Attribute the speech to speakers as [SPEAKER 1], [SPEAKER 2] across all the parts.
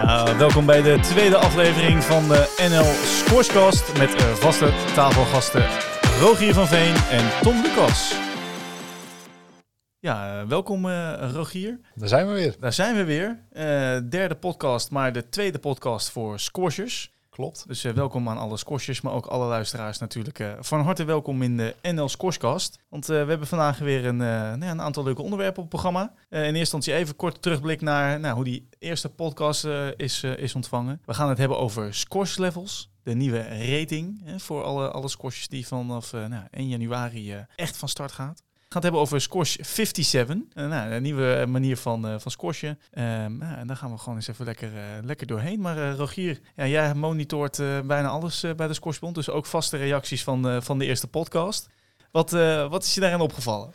[SPEAKER 1] Ja, welkom bij de tweede aflevering van de NL Scorescast met eh, vaste tafelgasten Rogier van Veen en Tom Lucas. Ja, eh, welkom eh, Rogier.
[SPEAKER 2] Daar zijn we weer.
[SPEAKER 1] Daar zijn we weer. Derde podcast, maar de tweede podcast voor squashers.
[SPEAKER 2] Klopt.
[SPEAKER 1] Dus eh, welkom aan alle squashers, maar ook alle luisteraars natuurlijk. eh, van harte welkom in de NL Scorescast. Want eh, we hebben vandaag weer een, nou ja, een aantal leuke onderwerpen op het programma. In eerste instantie even kort terugblik naar nou, hoe die eerste podcast is, is ontvangen. We gaan het hebben over squash levels. De nieuwe rating hè, voor alle, alle die vanaf nou, 1 januari echt van start gaat. Gaan het hebben over Squash 57. Eh, nou, een nieuwe manier van, eh, van squashen. Ehm, nou, en daar gaan we gewoon eens even lekker, eh, lekker doorheen. Maar eh, Rogier, jij monitort eh, bijna alles eh, bij de Squashbond. Dus ook vaste reacties van, eh, van de eerste podcast. Wat, eh, wat is je daarin opgevallen?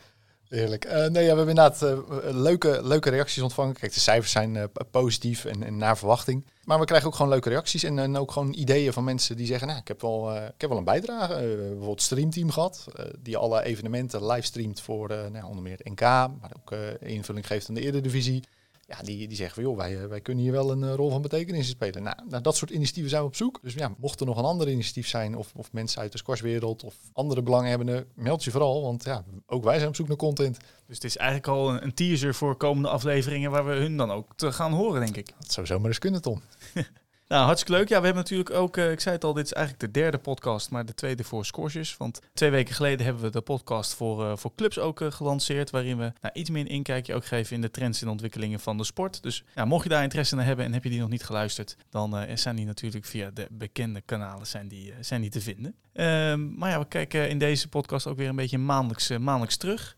[SPEAKER 2] Heerlijk. Eh, nee, ja, we hebben inderdaad eh, leuke, leuke reacties ontvangen. Kijk, de cijfers zijn eh, positief en, en naar verwachting. Maar we krijgen ook gewoon leuke reacties en, en ook gewoon ideeën van mensen die zeggen, nou, ik heb wel, ik heb wel een bijdrage. Bijvoorbeeld Streamteam gehad, eh, die alle evenementen livestreamt voor nou, onder meer het NK, maar ook invulling geeft aan de Eredivisie. Ja, die, die zeggen van, joh, wij, eh, wij kunnen hier wel een eh, rol van betekenis in spelen. Nou, naar dat soort initiatieven zijn we op zoek. Dus ja, mocht er nog een ander initiatief zijn, of, of mensen uit de squashwereld, of andere belanghebbenden, meld je vooral. Want ja, ook wij zijn op zoek naar content.
[SPEAKER 1] Dus het is eigenlijk al een, een teaser voor komende afleveringen waar we hun dan ook te gaan horen, denk ik.
[SPEAKER 2] Dat zou zomaar eens kunnen, Tom.
[SPEAKER 1] Nou, hartstikke leuk. Ja, we hebben natuurlijk ook, eh, ik zei het al, dit is eigenlijk de derde podcast, maar de tweede voor scoresjes. Want twee weken geleden hebben we de podcast voor, eh, voor clubs ook eh, gelanceerd, waarin we nou, iets meer een inkijkje ook geven in de trends en ontwikkelingen van de sport. Dus ja, mocht je daar interesse in hebben en heb je die nog niet geluisterd, dan zijn die natuurlijk via de bekende kanalen zijn die, zijn die te vinden. Ehm, maar ja, we kijken in deze podcast ook weer een beetje maandelijks, maandelijks terug.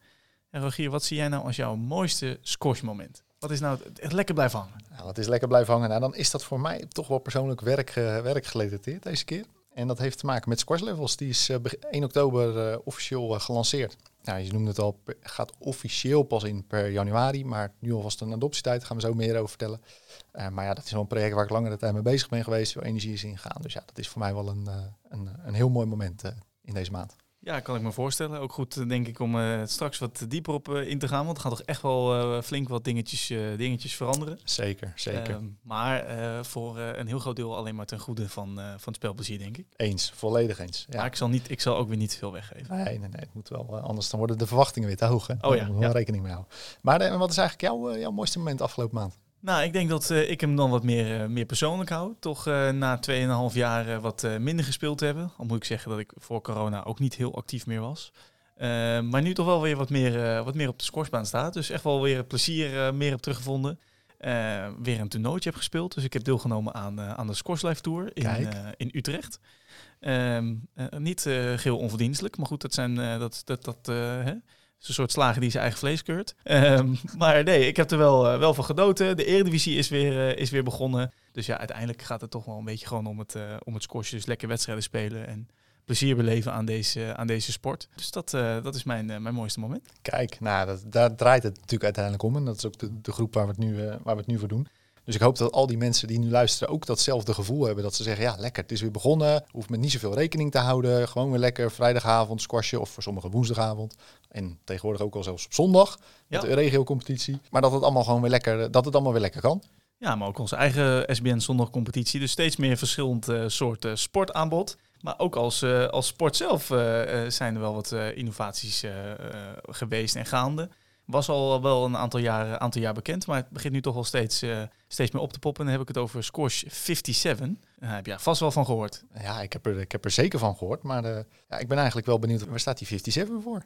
[SPEAKER 1] En Rogier, wat zie jij nou als jouw mooiste squashmoment? Wat is nou het, lekker blijven hangen?
[SPEAKER 2] Nou, wat is lekker blijven hangen. Nou, dan is dat voor mij toch wel persoonlijk werk, eh, werkgerelateerd deze keer. En dat heeft te maken met Squash Levels. Die is eh, beg- 1 oktober eh, officieel eh, gelanceerd. Nou, je noemde het al, gaat officieel pas in per januari. Maar nu alvast een adoptietijd, daar gaan we zo meer over vertellen. Eh, maar ja, dat is wel een project waar ik langere tijd mee bezig ben geweest. Veel energie is ingegaan. Dus ja, dat is voor mij wel een, eh, een, een heel mooi moment eh, in deze maand.
[SPEAKER 1] Ja, kan ik me voorstellen. Ook goed, eh, denk ik, om eh, straks wat dieper op eh, in te gaan. Want er gaan toch echt wel flink wat dingetjes, dingetjes veranderen.
[SPEAKER 2] Zeker, zeker.
[SPEAKER 1] Ehm, maar voor een heel groot deel alleen maar ten goede van, van het spelplezier, denk ik.
[SPEAKER 2] eens, volledig eens. Ja.
[SPEAKER 1] Maar ik zal, niet, ik zal ook weer niet veel weggeven.
[SPEAKER 2] Nee, nee, nee. Het moet wel, anders dan worden de verwachtingen weer te hoog. Hè?
[SPEAKER 1] Oh ja,
[SPEAKER 2] Daar moet je wel
[SPEAKER 1] ja.
[SPEAKER 2] rekening mee houden. Maar wat is eigenlijk jouw, jouw mooiste moment afgelopen maand?
[SPEAKER 1] Nou, ik denk dat eh, ik hem dan wat meer, eh, meer persoonlijk hou. Toch eh, na 2,5 jaar wat minder gespeeld te hebben. Al moet ik zeggen dat ik voor corona ook niet heel actief meer was. Maar nu toch wel weer wat meer, wat meer op de scoresbaan staat. Dus echt wel weer plezier meer heb teruggevonden. Weer een toernooitje heb gespeeld. Dus ik heb deelgenomen aan, aan de Scores Life Tour in, in Utrecht. Ehm, eh, niet eh geheel onverdienstelijk, maar goed, dat zijn dat, dat, dat, hè? Is een soort slagen die zijn eigen vlees keurt. Ehm, maar nee, ik heb er wel, eh, wel van genoten. De Eredivisie is weer, eh, is weer begonnen. Dus ja, uiteindelijk gaat het toch wel een beetje gewoon om het, eh om het squashen. Dus lekker wedstrijden spelen en plezier beleven aan deze, aan deze sport. Dus dat, dat is mijn, mijn mooiste moment.
[SPEAKER 2] Kijk, nou, dat, daar draait het natuurlijk uiteindelijk om. En dat is ook de, de groep waar we, het nu, waar we het nu voor doen. Dus ik hoop dat al die mensen die nu luisteren ook datzelfde gevoel hebben. Dat ze zeggen, ja, lekker, het is weer begonnen. Hoef met niet zoveel rekening te houden. Gewoon weer lekker vrijdagavond squashen of voor sommigen woensdagavond. En tegenwoordig ook al zelfs op zondag met
[SPEAKER 1] Ja.
[SPEAKER 2] de regio-competitie. Maar dat het allemaal gewoon weer lekker, dat het allemaal weer lekker kan.
[SPEAKER 1] Ja, maar ook onze eigen SBN zondagcompetitie. Dus steeds meer verschillend eh, soorten sportaanbod. Maar ook als, eh, als sport zelf eh, eh, zijn er wel wat eh, innovaties eh, eh, geweest en gaande. Was al wel een aantal jaar, aantal jaar bekend, maar het begint nu toch wel steeds, eh, steeds meer op te poppen. En dan heb ik het over Squash 57. Daar heb je vast wel van gehoord.
[SPEAKER 2] Ja, ik heb er, ik heb er zeker van gehoord. Maar eh, ja, ik ben eigenlijk wel benieuwd, waar staat die 57 voor?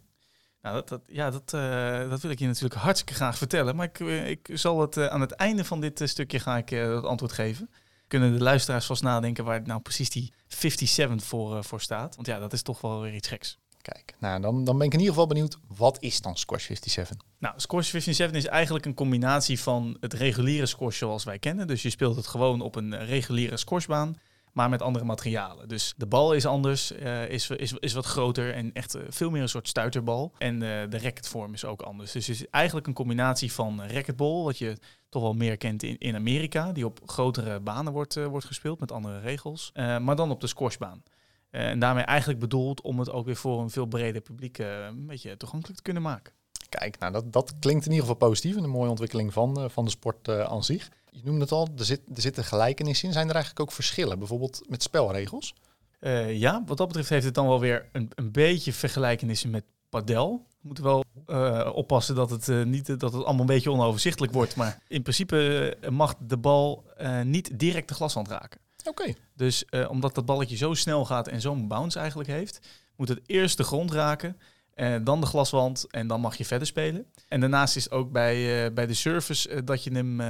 [SPEAKER 1] Nou, dat, dat, ja, dat, eh, dat wil ik je natuurlijk hartstikke graag vertellen. Maar ik, eh, ik zal het eh, aan het einde van dit stukje ga ik het antwoord geven. Kunnen de luisteraars vast nadenken waar nou precies die 57 voor, voor staat. Want ja, dat is toch wel weer iets geks.
[SPEAKER 2] Kijk, nou, dan, dan ben ik in ieder geval benieuwd, wat is dan Squash 57?
[SPEAKER 1] Nou, Squash 57 is eigenlijk een combinatie van het reguliere squash zoals wij kennen. Dus je speelt het gewoon op een reguliere squashbaan, maar met andere materialen. Dus de bal is anders, eh, is, is, is wat groter en echt eh, veel meer een soort stuiterbal. En eh, de racketvorm is ook anders. Dus het is eigenlijk een combinatie van racquetball, wat je toch wel meer kent in, in Amerika, die op grotere banen wordt, wordt gespeeld met andere regels, maar dan op de squashbaan. En daarmee eigenlijk bedoeld om het ook weer voor een veel breder publiek een beetje toegankelijk te kunnen maken.
[SPEAKER 2] Kijk, nou, dat, dat klinkt in ieder geval positief en een mooie ontwikkeling van, van de sport aan zich. Je noemde het al, er, zit, er zitten gelijkenissen in. Zijn er eigenlijk ook verschillen, bijvoorbeeld met spelregels?
[SPEAKER 1] Uh, ja, wat dat betreft heeft het dan wel weer een, een beetje vergelijkenissen met padel. We moeten wel uh, oppassen dat het, uh, niet, dat het allemaal een beetje onoverzichtelijk wordt. Maar in principe mag de bal niet direct de glaswand raken.
[SPEAKER 2] Oké.
[SPEAKER 1] Dus omdat dat balletje zo snel gaat en zo'n bounce eigenlijk heeft, moet het eerst de grond raken. En eh, dan de glaswand en dan mag je verder spelen. En daarnaast is ook bij, uh, bij de service uh, dat je hem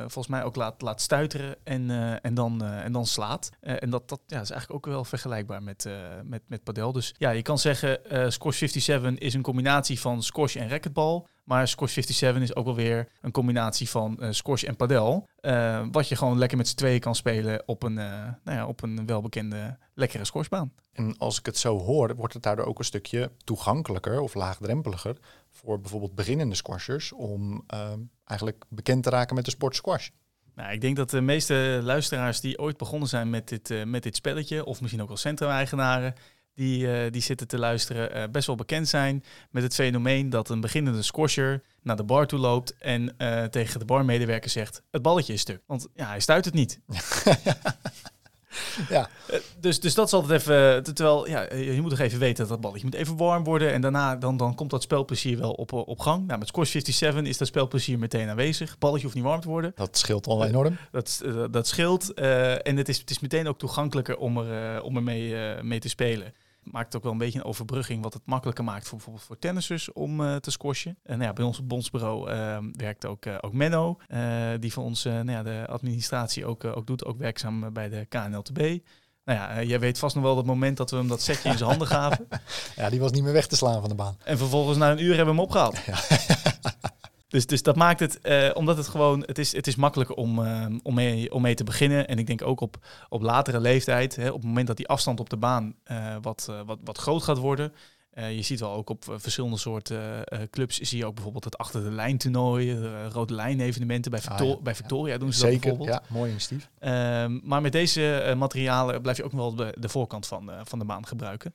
[SPEAKER 1] volgens mij ook laat, laat stuiteren en, en, dan, en dan slaat. en dat, dat ja, is eigenlijk ook wel vergelijkbaar met, met, met padel. Dus ja, je kan zeggen squash 57 is een combinatie van squash en racquetbal. Maar Squash 57 is ook wel weer een combinatie van uh, squash en padel. Uh, wat je gewoon lekker met z'n tweeën kan spelen op een, uh, nou ja, op een welbekende lekkere squashbaan.
[SPEAKER 2] En als ik het zo hoor, wordt het daardoor ook een stukje toegankelijker of laagdrempeliger voor bijvoorbeeld beginnende squashers om eigenlijk bekend te raken met de sport squash.
[SPEAKER 1] Nou, ik denk dat de meeste luisteraars die ooit begonnen zijn met dit, met dit spelletje, of misschien ook wel centrum-eigenaren, die, uh, die zitten te luisteren, uh, best wel bekend zijn met het fenomeen dat een beginnende squasher naar de bar toe loopt en uh, tegen de barmedewerker zegt: het balletje is stuk. Want ja, hij stuit het niet. ja. dus, dus dat is altijd even. Terwijl ja, je moet toch even weten dat dat balletje moet even warm worden. En daarna dan, dan komt dat spelplezier wel op, op gang. Nou, met Squash 57 is dat spelplezier meteen aanwezig. Balletje hoeft niet warm te worden.
[SPEAKER 2] Dat scheelt al enorm.
[SPEAKER 1] Dat, dat scheelt. en het is, het is meteen ook toegankelijker om er, om er mee, mee te spelen maakt ook wel een beetje een overbrugging, wat het makkelijker maakt voor bijvoorbeeld voor tennissers om uh, te squashen. En nou ja, bij ons bondsbureau uh, werkt ook, uh, ook Menno, die voor ons nou ja, de administratie ook, ook doet, ook werkzaam bij de KNLTB. Nou ja, jij weet vast nog wel dat moment dat we hem dat setje in zijn handen gaven.
[SPEAKER 2] Ja, die was niet meer weg te slaan van de baan.
[SPEAKER 1] En vervolgens na een uur hebben we hem opgehaald. Ja. Dus, dus dat maakt het, uh, omdat het gewoon, het is, het is makkelijker om, uh, om, mee, om mee te beginnen. En ik denk ook op, op latere leeftijd, hè, op het moment dat die afstand op de baan uh, wat, wat, wat groot gaat worden. je ziet wel ook op verschillende soorten clubs, zie je ook bijvoorbeeld het achter de lijn toernooi, rode lijn evenementen. Bij, Victor ah, ja. bij Victoria doen ze
[SPEAKER 2] Zeker,
[SPEAKER 1] dat bijvoorbeeld.
[SPEAKER 2] ja, mooi initiatief.
[SPEAKER 1] Ehm, maar met deze materialen blijf je ook wel de, de voorkant van, van de baan gebruiken.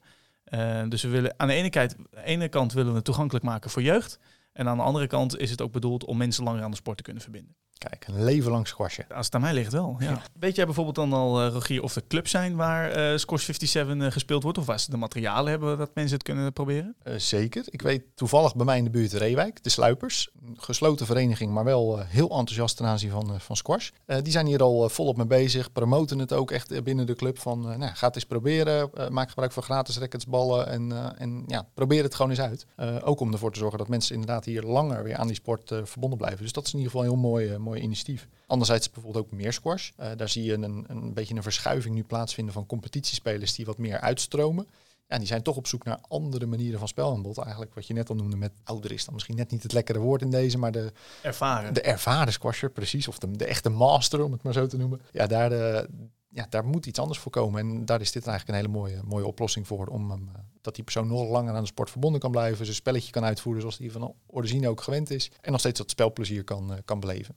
[SPEAKER 1] dus we willen aan de ene, kant, de ene kant willen we het toegankelijk maken voor jeugd. En aan de andere kant is het ook bedoeld om mensen langer aan de sport te kunnen verbinden.
[SPEAKER 2] Kijk, een leven lang squashen.
[SPEAKER 1] Als het aan mij ligt wel, ja. Weet jij bijvoorbeeld dan al, uh, Rogier, of er clubs zijn waar uh, Squash 57 uh, gespeeld wordt? Of waar ze de materialen hebben dat mensen het kunnen proberen?
[SPEAKER 2] Zeker. Ik weet toevallig bij mij in de buurt Reewijk, de Sluipers. Een gesloten vereniging, maar wel heel enthousiast ten aanzien van, van squash. die zijn hier al volop mee bezig, promoten het ook echt binnen de club. Van, nou, ga het eens proberen, maak gebruik van gratis racketsballen en, en ja, probeer het gewoon eens uit. ook om ervoor te zorgen dat mensen inderdaad hier langer weer aan die sport verbonden blijven. Dus dat is in ieder geval een heel mooi, mooi initiatief. Anderzijds bijvoorbeeld ook meer squash. Uh, daar zie je een, een beetje een verschuiving nu plaatsvinden van competitiespelers die wat meer uitstromen. Ja, die zijn toch op zoek naar andere manieren van spelaanbod. Eigenlijk wat je net al noemde met ouder is dan misschien net niet het lekkere woord in deze, maar de
[SPEAKER 1] ervaren,
[SPEAKER 2] de ervaren squasher, precies. Of de, de echte master, om het maar zo te noemen. Ja, daar, de, eh, ja, daar moet iets anders voor komen. En daar is dit eigenlijk een hele mooie, mooie oplossing voor. Om um, dat die persoon nog langer aan de sport verbonden kan blijven. Zijn spelletje kan uitvoeren zoals hij van origine ook gewend is. En nog steeds dat spelplezier kan, uh, kan beleven.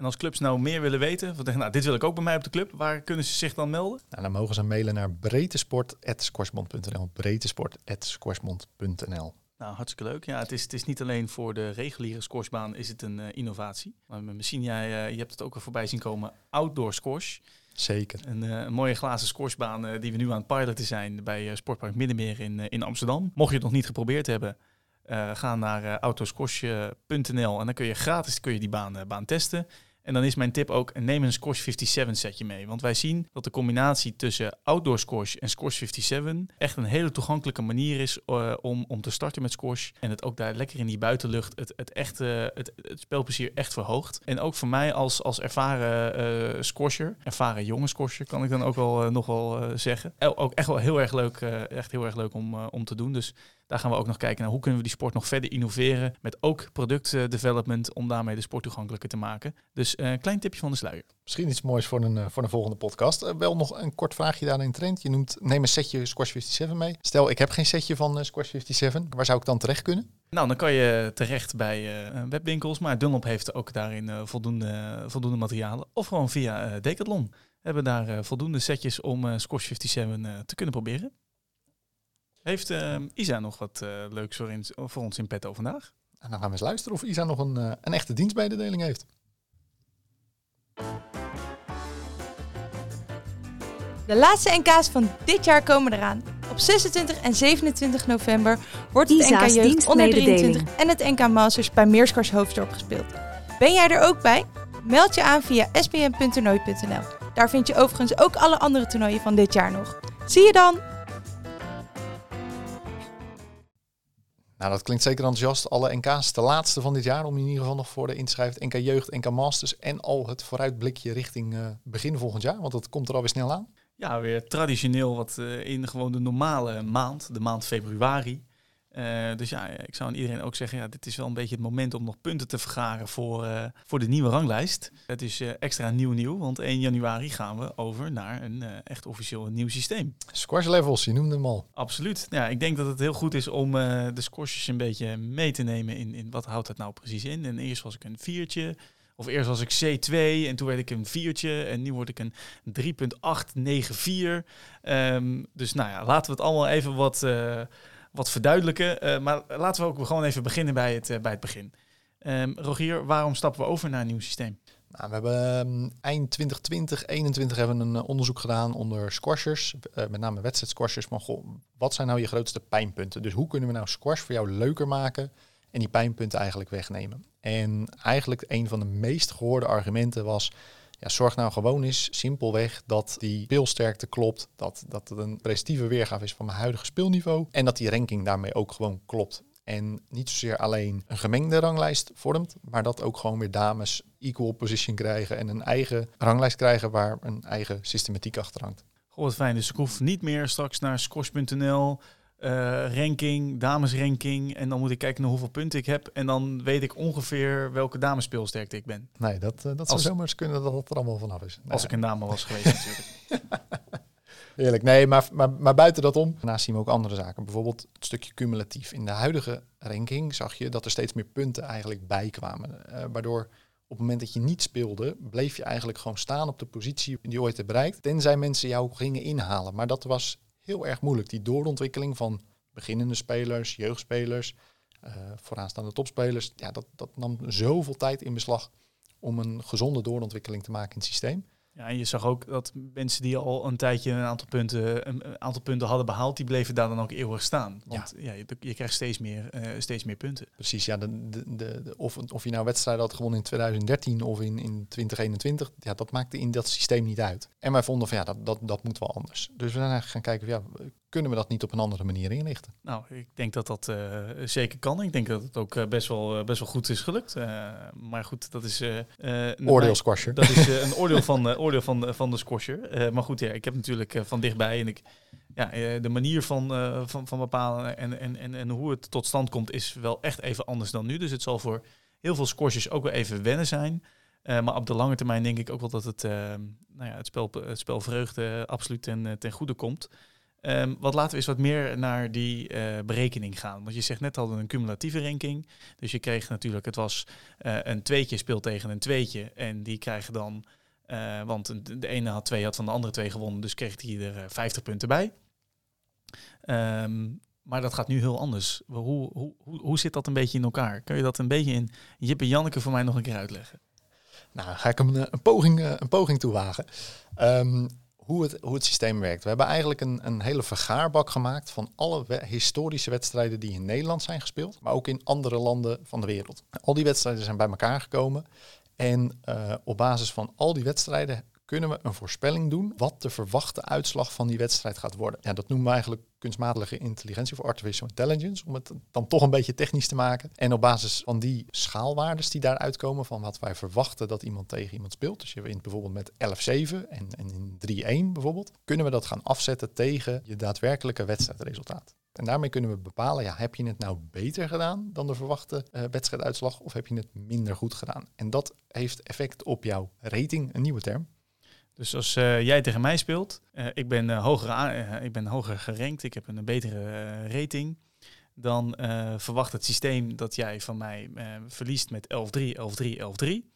[SPEAKER 1] En als clubs nou meer willen weten, van nou, dit wil ik ook bij mij op de club, waar kunnen ze zich dan melden?
[SPEAKER 2] Nou, dan mogen ze mailen naar breedtesport.squashbond.nl. breedtesport.squashbond.nl.
[SPEAKER 1] Nou, hartstikke leuk. Ja, het is, het is niet alleen voor de reguliere squashbaan is het een uh, innovatie. Maar misschien jij, uh, je hebt het ook al voorbij zien komen, outdoor squash.
[SPEAKER 2] Zeker.
[SPEAKER 1] Een, uh, een mooie glazen squashbaan die we nu aan het piloten zijn bij Sportpark Middenmeer in, in Amsterdam. Mocht je het nog niet geprobeerd hebben, ga naar autosquash.nl en dan kun je gratis kun je die baan, baan testen. En dan is mijn tip ook, neem een Squash 57 setje mee. Want wij zien dat de combinatie tussen outdoor squash en Squash 57 echt een hele toegankelijke manier is uh, om, om te starten met squash. En het ook daar lekker in die buitenlucht het, het, echte, het, spelplezier echt verhoogt. En ook voor mij als, als ervaren uh, squasher, ervaren jonge squasher kan ik dan ook wel uh, nog wel zeggen. Ook echt wel heel erg leuk, echt heel erg leuk om, om te doen. Dus daar gaan we ook nog kijken naar hoe kunnen we die sport nog verder innoveren. Met ook productdevelopment om daarmee de sport toegankelijker te maken. Dus een uh, klein tipje van de sluier.
[SPEAKER 2] Misschien iets moois voor een, uh, voor een volgende podcast. Uh, wel nog een kort vraagje daarin trend. Je noemt, neem een setje Squash 57 mee. Stel, ik heb geen setje van Squash 57. Waar zou ik dan terecht kunnen?
[SPEAKER 1] Nou, dan kan je terecht bij webwinkels. Maar Dunlop heeft ook daarin voldoende, voldoende materialen. Of gewoon via Decathlon. We hebben daar voldoende setjes om Squash 57 te kunnen proberen. Heeft ehm, Isa nog wat eh, leuks voor, voor, ons in petto vandaag?
[SPEAKER 2] En dan gaan we eens luisteren of Isa nog een, uh, een echte dienstmededeling heeft.
[SPEAKER 3] De laatste NK's van dit jaar komen eraan. Op 26 en 27 november wordt het NK Jeugd onder 23 en het NK Masters bij Meerskars Hoofddorp gespeeld. Ben jij er ook bij? Meld je aan via sbm.toernooi.nl. Daar vind je overigens ook alle andere toernooien van dit jaar nog. Zie je dan!
[SPEAKER 2] Nou, dat klinkt zeker enthousiast. Alle NK's, de laatste van dit jaar, om in ieder geval nog voor de inschrijft. NK Jeugd, NK Masters en al het vooruitblikje richting eh, begin volgend jaar. Want dat komt er alweer snel aan.
[SPEAKER 1] Ja, weer traditioneel wat eh, in gewoon de normale maand, de maand februari. Eh, dus ja, ik zou aan iedereen ook zeggen, ja, dit is wel een beetje het moment om nog punten te vergaren voor, eh, voor de nieuwe ranglijst. Het is eh, extra nieuw nieuw, want 1 januari gaan we over naar een echt officieel nieuw systeem.
[SPEAKER 2] Squash levels, je noemde hem al.
[SPEAKER 1] Absoluut. Ja, ik denk dat het heel goed is om de squashes een beetje mee te nemen in, in wat houdt het nou precies in. En eerst was ik een viertje, of eerst was ik C2 en toen werd ik een viertje en nu word ik een 3.894. Ehm, dus nou ja, laten we het allemaal even wat, wat verduidelijken. Eh, maar laten we ook gewoon even beginnen bij het, eh, bij het begin. Ehm, Rogier, waarom stappen we over naar een nieuw systeem?
[SPEAKER 2] Nou, we hebben ehm, eind 2020, 21 hebben we een eh, onderzoek gedaan onder squashers, met name wedstrijd squashers. Maar goh, wat zijn nou je grootste pijnpunten? Dus hoe kunnen we nou squash voor jou leuker maken en die pijnpunten eigenlijk wegnemen? En eigenlijk een van de meest gehoorde argumenten was, ja, zorg nou gewoon eens simpelweg dat die speelsterkte klopt, dat, dat het een prestatieve weergave is van mijn huidige speelniveau en dat die ranking daarmee ook gewoon klopt. En niet zozeer alleen een gemengde ranglijst vormt, maar dat ook gewoon weer dames equal position krijgen en een eigen ranglijst krijgen waar een eigen systematiek achter hangt.
[SPEAKER 1] Goh, wat fijn. Dus ik hoef niet meer straks naar squash.nl, eh, ranking, damesranking. En dan moet ik kijken naar hoeveel punten ik heb. En dan weet ik ongeveer welke damespeelsterkte ik ben.
[SPEAKER 2] Nee, dat, eh, dat zou zomaar eens kunnen dat het er allemaal vanaf is.
[SPEAKER 1] Als ik een dame was geweest natuurlijk.
[SPEAKER 2] Eerlijk, nee, maar, maar, maar buiten dat om. Daarnaast zien we ook andere zaken. Bijvoorbeeld het stukje cumulatief. In de huidige ranking zag je dat er steeds meer punten eigenlijk bij kwamen. Eh, waardoor op het moment dat je niet speelde, bleef je eigenlijk gewoon staan op de positie die je ooit hebt bereikt. Tenzij mensen jou gingen inhalen. Maar dat was heel erg moeilijk. Die doorontwikkeling van beginnende spelers, jeugdspelers, eh, vooraanstaande topspelers. Ja, dat, dat nam zoveel tijd in beslag om een gezonde doorontwikkeling te maken in het systeem.
[SPEAKER 1] Ja, en je zag ook dat mensen die al een tijdje een aantal punten, een, aantal punten hadden behaald, die bleven daar dan ook eeuwig staan. Want ja. je, je krijgt steeds meer, eh, steeds meer punten.
[SPEAKER 2] Precies, ja. De, de, de- of, of je nou wedstrijden had gewonnen in 2013 of in, in 2021, ja, dat maakte in dat systeem niet uit. En wij vonden van ja, dat, dat, dat moet wel anders. Dus we zijn eigenlijk gaan kijken, van, ja, kunnen we dat niet op een andere manier inrichten?
[SPEAKER 1] Nou, ik denk dat dat eh, zeker kan. Ik denk dat het ook eh, best, wel, eh, best wel goed is gelukt. Maar goed, dat is... eh eh,
[SPEAKER 2] Oordeel squasher.
[SPEAKER 1] Dat is een oordeel van, oordeel van, de- van de squasher. Maar goed, ja, ik heb natuurlijk van dichtbij en ik, ja, de manier van, van, van bepalen en, en, en, en hoe het tot stand komt is wel echt even anders dan nu. Dus het zal voor heel veel squashers ook wel even wennen zijn. Maar op de lange termijn denk ik ook wel dat het, eh, nou ja, het, spel, het spel vreugde absoluut ten, ten goede komt. Ehm, wat laten we eens wat meer naar die eh, berekening gaan. Want je zegt net al een cumulatieve ranking. Dus je kreeg natuurlijk, het was eh, een tweetje speelt tegen een tweetje. En die krijgen dan, eh, want de ene had twee, had van de andere twee gewonnen. Dus kreeg hij er eh, 50 punten bij. Ehm, maar dat gaat nu heel anders. Hoe, hoe, hoe, hoe zit dat een beetje in elkaar? Kun je dat een beetje in Jip en Janneke voor mij nog een keer uitleggen?
[SPEAKER 2] Nou, ga ik hem een, poging, een poging toewagen. Ehm, hoe, het, hoe het systeem werkt. We hebben eigenlijk een, een hele vergaarbak gemaakt van alle historische wedstrijden die in Nederland zijn gespeeld, maar ook in andere landen van de wereld. Al die wedstrijden zijn bij elkaar gekomen. En eh, op basis van al die wedstrijden kunnen we een voorspelling doen wat de verwachte uitslag van die wedstrijd gaat worden. Ja, dat noemen we eigenlijk kunstmatige intelligentie of artificial intelligence, om het dan toch een beetje technisch te maken. En op basis van die schaalwaardes die daaruit komen van wat wij verwachten dat iemand tegen iemand speelt, dus je wint bijvoorbeeld met 11-7 en, en in 3-1 bijvoorbeeld, kunnen we dat gaan afzetten tegen je daadwerkelijke wedstrijdresultaat. En daarmee kunnen we bepalen, ja, heb je het nou beter gedaan dan de verwachte eh, wedstrijduitslag of heb je het minder goed gedaan? En dat heeft effect op jouw rating, een nieuwe term.
[SPEAKER 1] Dus als eh, jij tegen mij speelt, eh, ik, ben, eh, hoger ik ben hoger gerankt, ik heb een betere rating, dan verwacht het systeem dat jij van mij verliest met 11-3, 11-3, 11-3.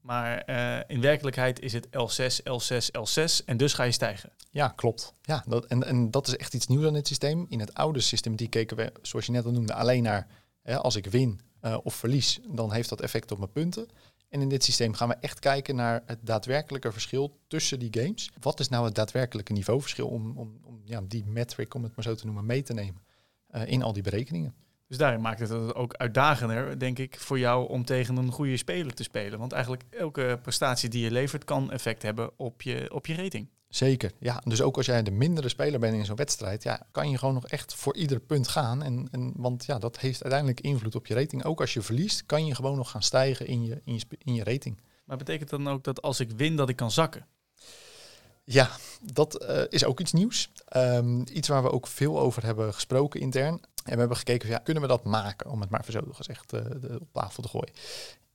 [SPEAKER 1] Maar in werkelijkheid is het L6, L6, L6 en dus ga je stijgen.
[SPEAKER 2] Ja, klopt. Ja, dat, en, en dat is echt iets nieuws aan het systeem. In het oude systematiek keken we, zoals je net al noemde, alleen naar hè, als ik win of verlies, dan heeft dat effect op mijn punten. En in dit systeem gaan we echt kijken naar het daadwerkelijke verschil tussen die games. Wat is nou het daadwerkelijke niveauverschil om, om, om ja, die metric, om het maar zo te noemen, mee te nemen uh, in al die berekeningen.
[SPEAKER 1] Dus daarin maakt het het ook uitdagender, denk ik, voor jou om tegen een goede speler te spelen. Want eigenlijk elke prestatie die je levert kan effect hebben op je, op je rating.
[SPEAKER 2] Zeker, ja. Dus ook als jij de mindere speler bent in zo'n wedstrijd, ja, kan je gewoon nog echt voor ieder punt gaan. En, en, want ja, dat heeft uiteindelijk invloed op je rating. Ook als je verliest, kan je gewoon nog gaan stijgen in je, in je, in je rating.
[SPEAKER 1] Maar betekent dan ook dat als ik win, dat ik kan zakken?
[SPEAKER 2] Ja, dat uh, is ook iets nieuws. Um, iets waar we ook veel over hebben gesproken intern. En we hebben gekeken, ja, kunnen we dat maken, om het maar zo gezegd uh, de, op tafel te gooien.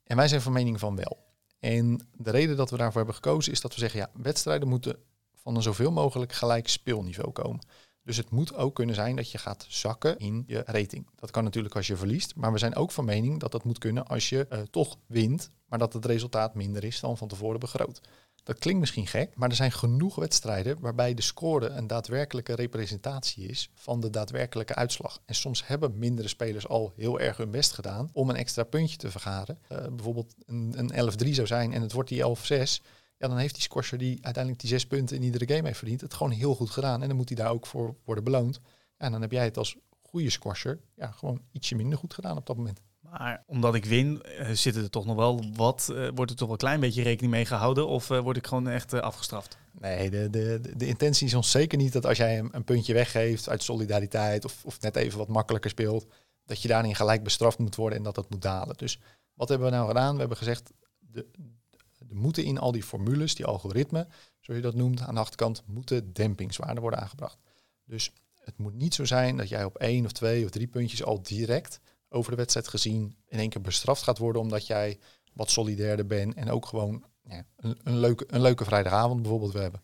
[SPEAKER 2] En wij zijn van mening van wel. En de reden dat we daarvoor hebben gekozen is dat we zeggen, ja, wedstrijden moeten van een zoveel mogelijk gelijk speelniveau komen. Dus het moet ook kunnen zijn dat je gaat zakken in je rating. Dat kan natuurlijk als je verliest, maar we zijn ook van mening dat dat moet kunnen als je uh, toch wint, maar dat het resultaat minder is dan van tevoren begroot. Dat klinkt misschien gek, maar er zijn genoeg wedstrijden waarbij de score een daadwerkelijke representatie is van de daadwerkelijke uitslag. En soms hebben mindere spelers al heel erg hun best gedaan om een extra puntje te vergaren. Uh, bijvoorbeeld een, een 11-3 zou zijn en het wordt die 11-6 ja, dan heeft die scorcher die uiteindelijk die zes punten in iedere game heeft verdiend, het gewoon heel goed gedaan. En dan moet hij daar ook voor worden beloond. En dan heb jij het als goede scorcher ja, gewoon ietsje minder goed gedaan op dat moment.
[SPEAKER 1] Maar omdat ik win, uh, zit er toch nog wel wat, uh, wordt er toch wel een klein beetje rekening mee gehouden? Of uh, word ik gewoon echt afgestraft?
[SPEAKER 2] Nee, de, de, de intentie is ons zeker niet dat als jij een, een puntje weggeeft uit solidariteit of, of net even wat makkelijker speelt, dat je daarin gelijk bestraft moet worden en dat dat moet dalen. Dus wat hebben we nou gedaan? We hebben gezegd, de, moeten in al die formules, die algoritmen, zoals je dat noemt, aan de achterkant, moeten dempingswaarden worden aangebracht. Dus het moet niet zo zijn dat jij op één of twee of drie puntjes al direct over de wedstrijd gezien in één keer bestraft gaat worden omdat jij wat solidairder bent en ook gewoon ja, een, een, leuke, een leuke vrijdagavond bijvoorbeeld wil hebben.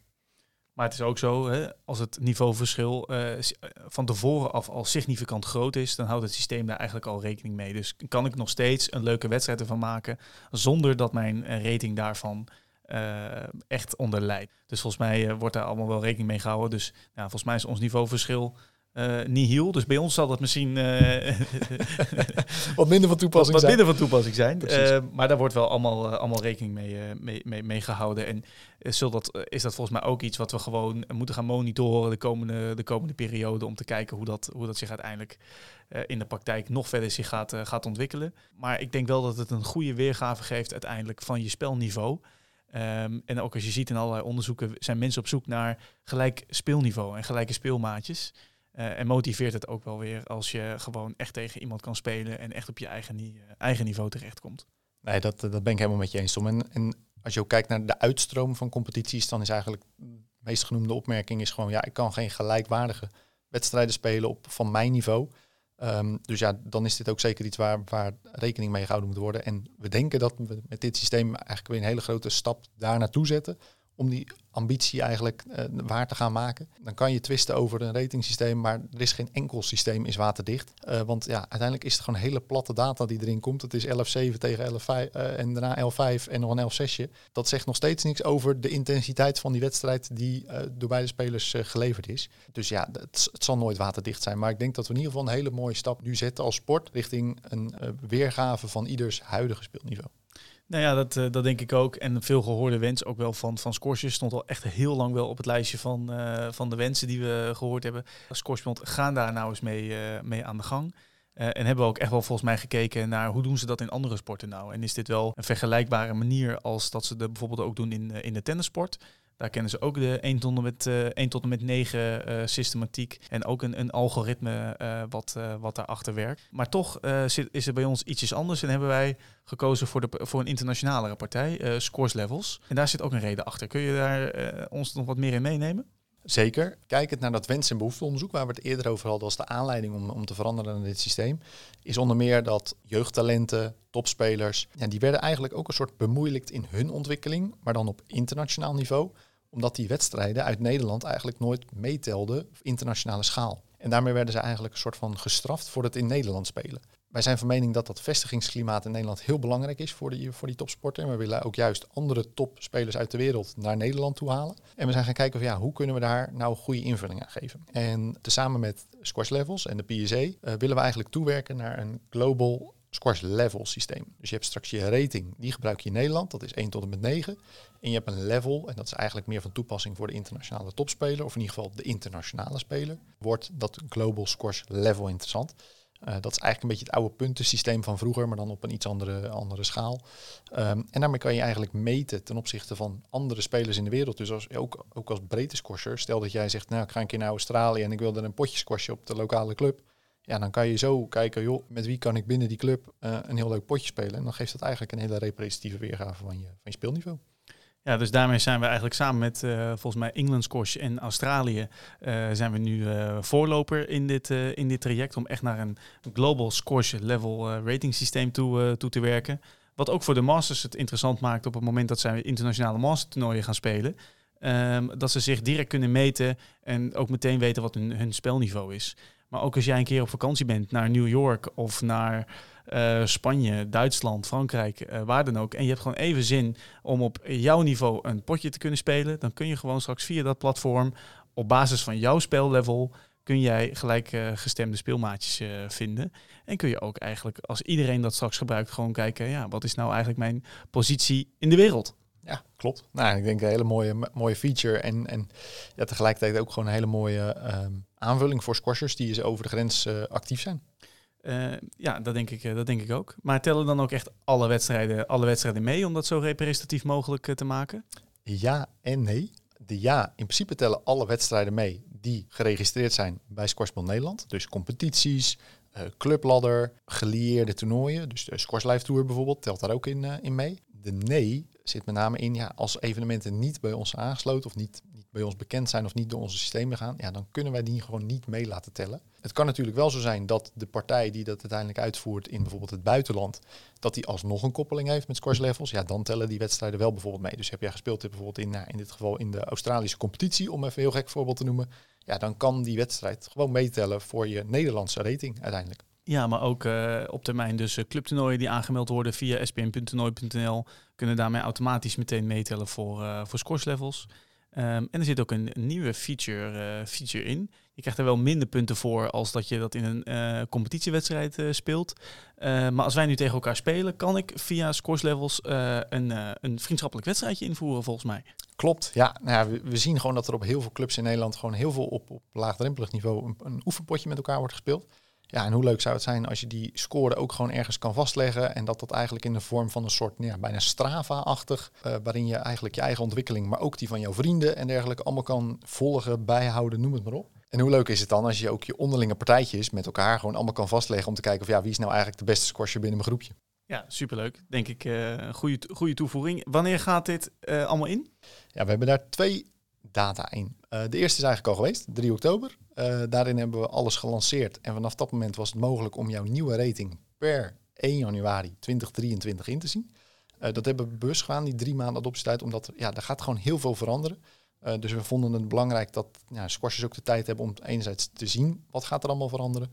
[SPEAKER 1] Maar het is ook zo, hè, als het niveauverschil uh, van tevoren af al significant groot is, dan houdt het systeem daar eigenlijk al rekening mee. Dus kan ik nog steeds een leuke wedstrijd ervan maken, zonder dat mijn eh, rating daarvan uh, echt onder leidt. Dus volgens mij wordt daar allemaal wel rekening mee gehouden. Dus ja, volgens mij is ons niveauverschil uh, nihil. Dus bij ons zal dat misschien uh,
[SPEAKER 2] wat minder van toepassing
[SPEAKER 1] wat,
[SPEAKER 2] zijn.
[SPEAKER 1] minder van toepassing zijn. Uh, maar daar wordt wel allemaal, allemaal rekening mee, mee, mee, mee, gehouden. En zul dat, is dat volgens mij ook iets wat we gewoon moeten gaan monitoren de komende, de komende periode. Om te kijken hoe dat, hoe dat zich uiteindelijk in de praktijk nog verder zich gaat, gaat ontwikkelen. Maar ik denk wel dat het een goede weergave geeft uiteindelijk van je spelniveau. Um, en ook als je ziet in allerlei onderzoeken zijn mensen op zoek naar gelijk speelniveau en gelijke speelmaatjes. En motiveert het ook wel weer als je gewoon echt tegen iemand kan spelen en echt op je eigen, eigen niveau terechtkomt.
[SPEAKER 2] Nee, dat, dat ben ik helemaal met je eens, Tom. En, en als je ook kijkt naar de uitstroom van competities, dan is eigenlijk de meest genoemde opmerking is gewoon, ja, ik kan geen gelijkwaardige wedstrijden spelen op van mijn niveau. Um, dus ja, dan is dit ook zeker iets waar, waar rekening mee gehouden moet worden. En we denken dat we met dit systeem eigenlijk weer een hele grote stap daar naartoe zetten om die ambitie eigenlijk uh, waar te gaan maken. Dan kan je twisten over een ratingsysteem, maar er is geen enkel systeem is waterdicht. Uh, want ja, uiteindelijk is het gewoon hele platte data die erin komt. Het is 11.7 tegen 11.5 uh, en daarna 11.5 en nog een 11.6. Dat zegt nog steeds niks over de intensiteit van die wedstrijd die door beide spelers geleverd is. Dus ja, het, het, zal nooit waterdicht zijn. Maar ik denk dat we in ieder geval een hele mooie stap nu zetten als sport richting een weergave van ieders huidige speelniveau.
[SPEAKER 1] Nou ja, dat, uh, dat denk ik ook. En veel gehoorde wens ook wel van, van Scorsese stond al echt heel lang wel op het lijstje van, uh, van de wensen die we gehoord hebben. Scorsese gaan daar nou eens mee, uh, mee aan de gang. en hebben we ook echt wel volgens mij gekeken naar hoe doen ze dat in andere sporten nou. En is dit wel een vergelijkbare manier als dat ze dat bijvoorbeeld ook doen in, in de tennissport. Daar kennen ze ook de 1 tot en met, uh, 1 tot en met 9 uh, systematiek. En ook een, een algoritme uh, wat, wat daarachter werkt. Maar toch zit, is er bij ons ietsjes anders. En hebben wij gekozen voor, de, voor een internationalere partij, Scores Levels. En daar zit ook een reden achter. Kun je daar ons nog wat meer in meenemen?
[SPEAKER 2] Zeker. Kijkend naar dat wens- en behoefteonderzoek waar we het eerder over hadden als de aanleiding om, om te veranderen in dit systeem, is onder meer dat jeugdtalenten, topspelers, ja, die werden eigenlijk ook een soort bemoeilijkt in hun ontwikkeling, maar dan op internationaal niveau omdat die wedstrijden uit Nederland eigenlijk nooit meetelden op internationale schaal. En daarmee werden ze eigenlijk een soort van gestraft voor het in Nederland spelen. Wij zijn van mening dat dat vestigingsklimaat in Nederland heel belangrijk is voor die, voor die topsporter. En we willen ook juist andere topspelers uit de wereld naar Nederland toe halen. En we zijn gaan kijken of ja, hoe kunnen we daar nou goede invulling aan geven. En tezamen met Squash Levels en de PSA uh, willen we eigenlijk toewerken naar een global squash level systeem. Dus je hebt straks je rating, die gebruik je in Nederland, dat is 1 tot en met 9. En je hebt een level, en dat is eigenlijk meer van toepassing voor de internationale topspeler, of in ieder geval de internationale speler, wordt dat global squash level interessant. Uh, dat is eigenlijk een beetje het oude puntensysteem van vroeger, maar dan op een iets andere, andere schaal. Um, en daarmee kan je eigenlijk meten ten opzichte van andere spelers in de wereld. Dus als, ook, ook als breedte squasher, stel dat jij zegt, nou ik ga een keer naar Australië en ik wil er een potje squashen op de lokale club. Ja, dan kan je zo kijken, joh, met wie kan ik binnen die club uh, een heel leuk potje spelen. En dan geeft dat eigenlijk een hele representatieve weergave van je, van je speelniveau.
[SPEAKER 1] Ja, dus daarmee zijn we eigenlijk samen met uh, volgens mij England Squash en Australië uh, zijn we nu voorloper in dit, in dit traject om echt naar een global squash level rating systeem toe, toe te werken. Wat ook voor de masters het interessant maakt op het moment dat zij internationale master toernooien gaan spelen. Um, dat ze zich direct kunnen meten en ook meteen weten wat hun, hun spelniveau is. Maar ook als jij een keer op vakantie bent naar New York of naar uh, Spanje, Duitsland, Frankrijk, uh, waar dan ook. En je hebt gewoon even zin om op jouw niveau een potje te kunnen spelen. Dan kun je gewoon straks via dat platform op basis van jouw spellevel kun jij gelijk uh, gestemde speelmaatjes vinden. En kun je ook eigenlijk, als iedereen dat straks gebruikt, gewoon kijken, ja, wat is nou eigenlijk mijn positie in de wereld?
[SPEAKER 2] Ja, klopt. Nou, ik denk een hele mooie, mooie feature en, en ja, tegelijkertijd ook gewoon een hele mooie um, aanvulling voor squashers die eens over de grens actief zijn.
[SPEAKER 1] Uh, ja, dat denk, ik, uh, dat denk ik ook. Maar tellen dan ook echt alle wedstrijden, alle wedstrijden mee om dat zo representatief mogelijk uh, te maken?
[SPEAKER 2] Ja en nee. De ja, in principe tellen alle wedstrijden mee die geregistreerd zijn bij Squashball Nederland. Dus competities, clubladder, gelieerde toernooien. Dus de Squash Live Tour bijvoorbeeld telt daar ook in, in mee. De nee zit met name in, ja, als evenementen niet bij ons aangesloten of niet, niet bij ons bekend zijn of niet door onze systemen gaan, ja, dan kunnen wij die gewoon niet mee laten tellen. Het kan natuurlijk wel zo zijn dat de partij die dat uiteindelijk uitvoert in bijvoorbeeld het buitenland, dat die alsnog een koppeling heeft met squash levels. Ja, dan tellen die wedstrijden wel bijvoorbeeld mee. Dus heb jij gespeeld bijvoorbeeld in, nou, in dit geval in de Australische competitie, om even een heel gek voorbeeld te noemen. Ja, dan kan die wedstrijd gewoon meetellen voor je Nederlandse rating uiteindelijk.
[SPEAKER 1] Ja, maar ook uh, op termijn dus uh, clubtoernooien die aangemeld worden via spn.toernooi.nl kunnen daarmee automatisch meteen meetellen voor, uh, voor scores levels. Um, en er zit ook een, nieuwe feature, feature in. Je krijgt er wel minder punten voor als dat je dat in een competitiewedstrijd speelt. maar als wij nu tegen elkaar spelen, kan ik via scores levels een, een vriendschappelijk wedstrijdje invoeren volgens mij.
[SPEAKER 2] Klopt, ja. Nou ja we, we, zien gewoon dat er op heel veel clubs in Nederland gewoon heel veel op, op laagdrempelig niveau een, een oefenpotje met elkaar wordt gespeeld. Ja, en hoe leuk zou het zijn als je die score ook gewoon ergens kan vastleggen en dat dat eigenlijk in de vorm van een soort ja, bijna Strava-achtig, uh, waarin je eigenlijk je eigen ontwikkeling, maar ook die van jouw vrienden en dergelijke allemaal kan volgen, bijhouden, noem het maar op. En hoe leuk is het dan als je ook je onderlinge partijtjes met elkaar gewoon allemaal kan vastleggen om te kijken of ja, wie is nou eigenlijk de beste squasher binnen mijn groepje.
[SPEAKER 1] Ja, superleuk. Denk ik uh, een goede, goede toevoeging. Wanneer gaat dit uh, allemaal in?
[SPEAKER 2] Ja, we hebben daar twee data in. Uh, de eerste is eigenlijk al geweest, 3 oktober. Uh, daarin hebben we alles gelanceerd. En vanaf dat moment was het mogelijk om jouw nieuwe rating per 1 januari 2023 in te zien. Uh, dat hebben we bewust gedaan, die drie maanden adoptietijd, omdat ja, er gaat gewoon heel veel veranderen. dus we vonden het belangrijk dat ja, squashers ook de tijd hebben om enerzijds te zien wat gaat er allemaal veranderen.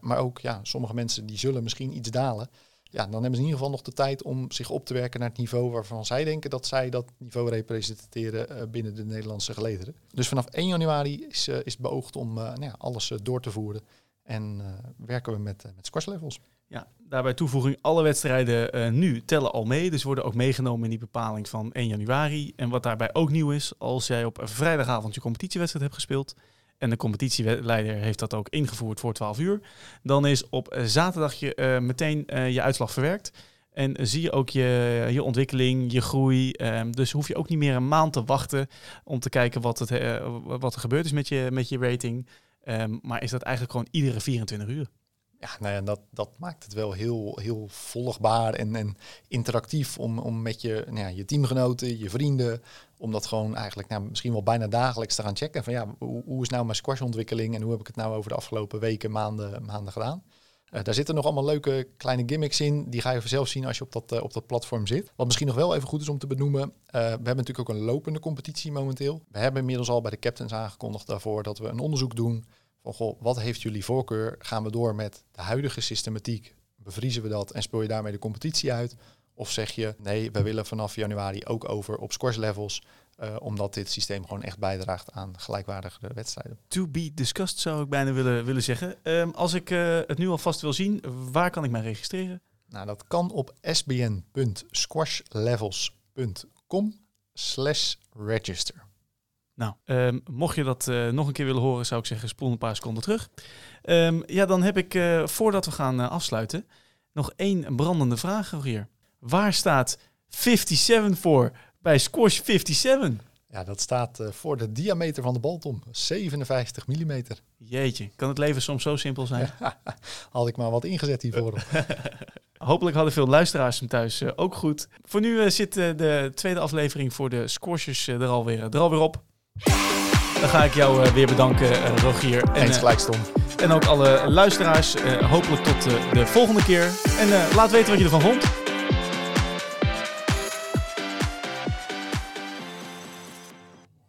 [SPEAKER 2] maar ook ja, sommige mensen die zullen misschien iets dalen ja, dan hebben ze in ieder geval nog de tijd om zich op te werken naar het niveau waarvan zij denken dat zij dat niveau representeren uh, binnen de Nederlandse gelederen. Dus vanaf 1 januari is, uh, is beoogd om uh, nou ja, alles door te voeren. En werken we met, met squash levels.
[SPEAKER 1] Ja, daarbij toevoeging, alle wedstrijden nu tellen al mee. Dus worden ook meegenomen in die bepaling van 1 januari. En wat daarbij ook nieuw is, als jij op vrijdagavond je competitiewedstrijd hebt gespeeld, en de competitieleider heeft dat ook ingevoerd voor 12 uur, dan is op zaterdag je uh, meteen uh, je uitslag verwerkt. En zie je ook je, je ontwikkeling, je groei. Um, dus hoef je ook niet meer een maand te wachten om te kijken wat, het, uh, wat er gebeurd is met je, met je rating. Um, maar is dat eigenlijk gewoon iedere 24 uur.
[SPEAKER 2] Ja, nou ja, dat, dat maakt het wel heel, heel volgbaar en, en interactief om, om met je, nou ja, je teamgenoten, je vrienden, om dat gewoon eigenlijk nou, misschien wel bijna dagelijks te gaan checken. Van ja, hoe, hoe is nou mijn squashontwikkeling en hoe heb ik het nou over de afgelopen weken, maanden, maanden gedaan? Uh, daar zitten nog allemaal leuke kleine gimmicks in. Die ga je zelf zien als je op dat, uh, op dat platform zit. Wat misschien nog wel even goed is om te benoemen. Uh, we hebben natuurlijk ook een lopende competitie momenteel. We hebben inmiddels al bij de captains aangekondigd daarvoor dat we een onderzoek doen van goh, wat heeft jullie voorkeur? Gaan we door met de huidige systematiek? Bevriezen we dat en speel je daarmee de competitie uit? Of zeg je, nee, we willen vanaf januari ook over op squash levels, uh, omdat dit systeem gewoon echt bijdraagt aan gelijkwaardige wedstrijden.
[SPEAKER 1] To be discussed zou ik bijna willen, willen zeggen. Um, als ik uh, het nu alvast wil zien, waar kan ik mij registreren?
[SPEAKER 2] Nou, dat kan op sbn.squashlevels.com slash register.
[SPEAKER 1] Nou, um, mocht je dat uh, nog een keer willen horen, zou ik zeggen, spoel een paar seconden terug. Um, ja, dan heb ik, uh, voordat we gaan uh, afsluiten, nog één brandende vraag hier. Waar staat 57 voor bij Squash 57?
[SPEAKER 2] Ja, dat staat voor de diameter van de baltom. 57 mm.
[SPEAKER 1] Jeetje, kan het leven soms zo simpel zijn?
[SPEAKER 2] had ik maar wat ingezet hiervoor.
[SPEAKER 1] Hopelijk hadden veel luisteraars hem thuis ook goed. Voor nu zit de tweede aflevering voor de squashers er, alweer, er alweer op. Dan ga ik jou uh, weer bedanken, uh, Rogier.
[SPEAKER 2] En, Eens gelijk stond.
[SPEAKER 1] en ook alle luisteraars. hopelijk tot de volgende keer. En laat weten wat je ervan vond.